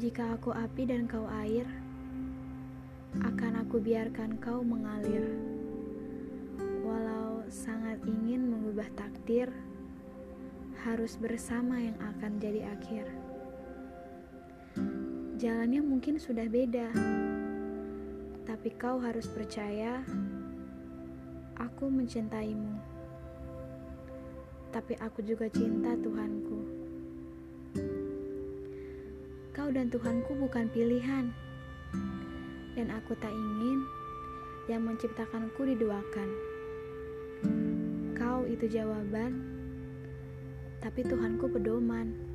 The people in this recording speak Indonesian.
Jika aku api dan kau air, akan aku biarkan kau mengalir. Walau sangat ingin mengubah takdir, harus bersama yang akan jadi akhir. Jalannya mungkin sudah beda, tapi kau harus percaya aku mencintaimu. Tapi aku juga cinta Tuhanku. Kau dan Tuhanku bukan pilihan dan aku tak ingin yang menciptakanku diduakan. Kau itu jawaban, tapi Tuhanku pedoman.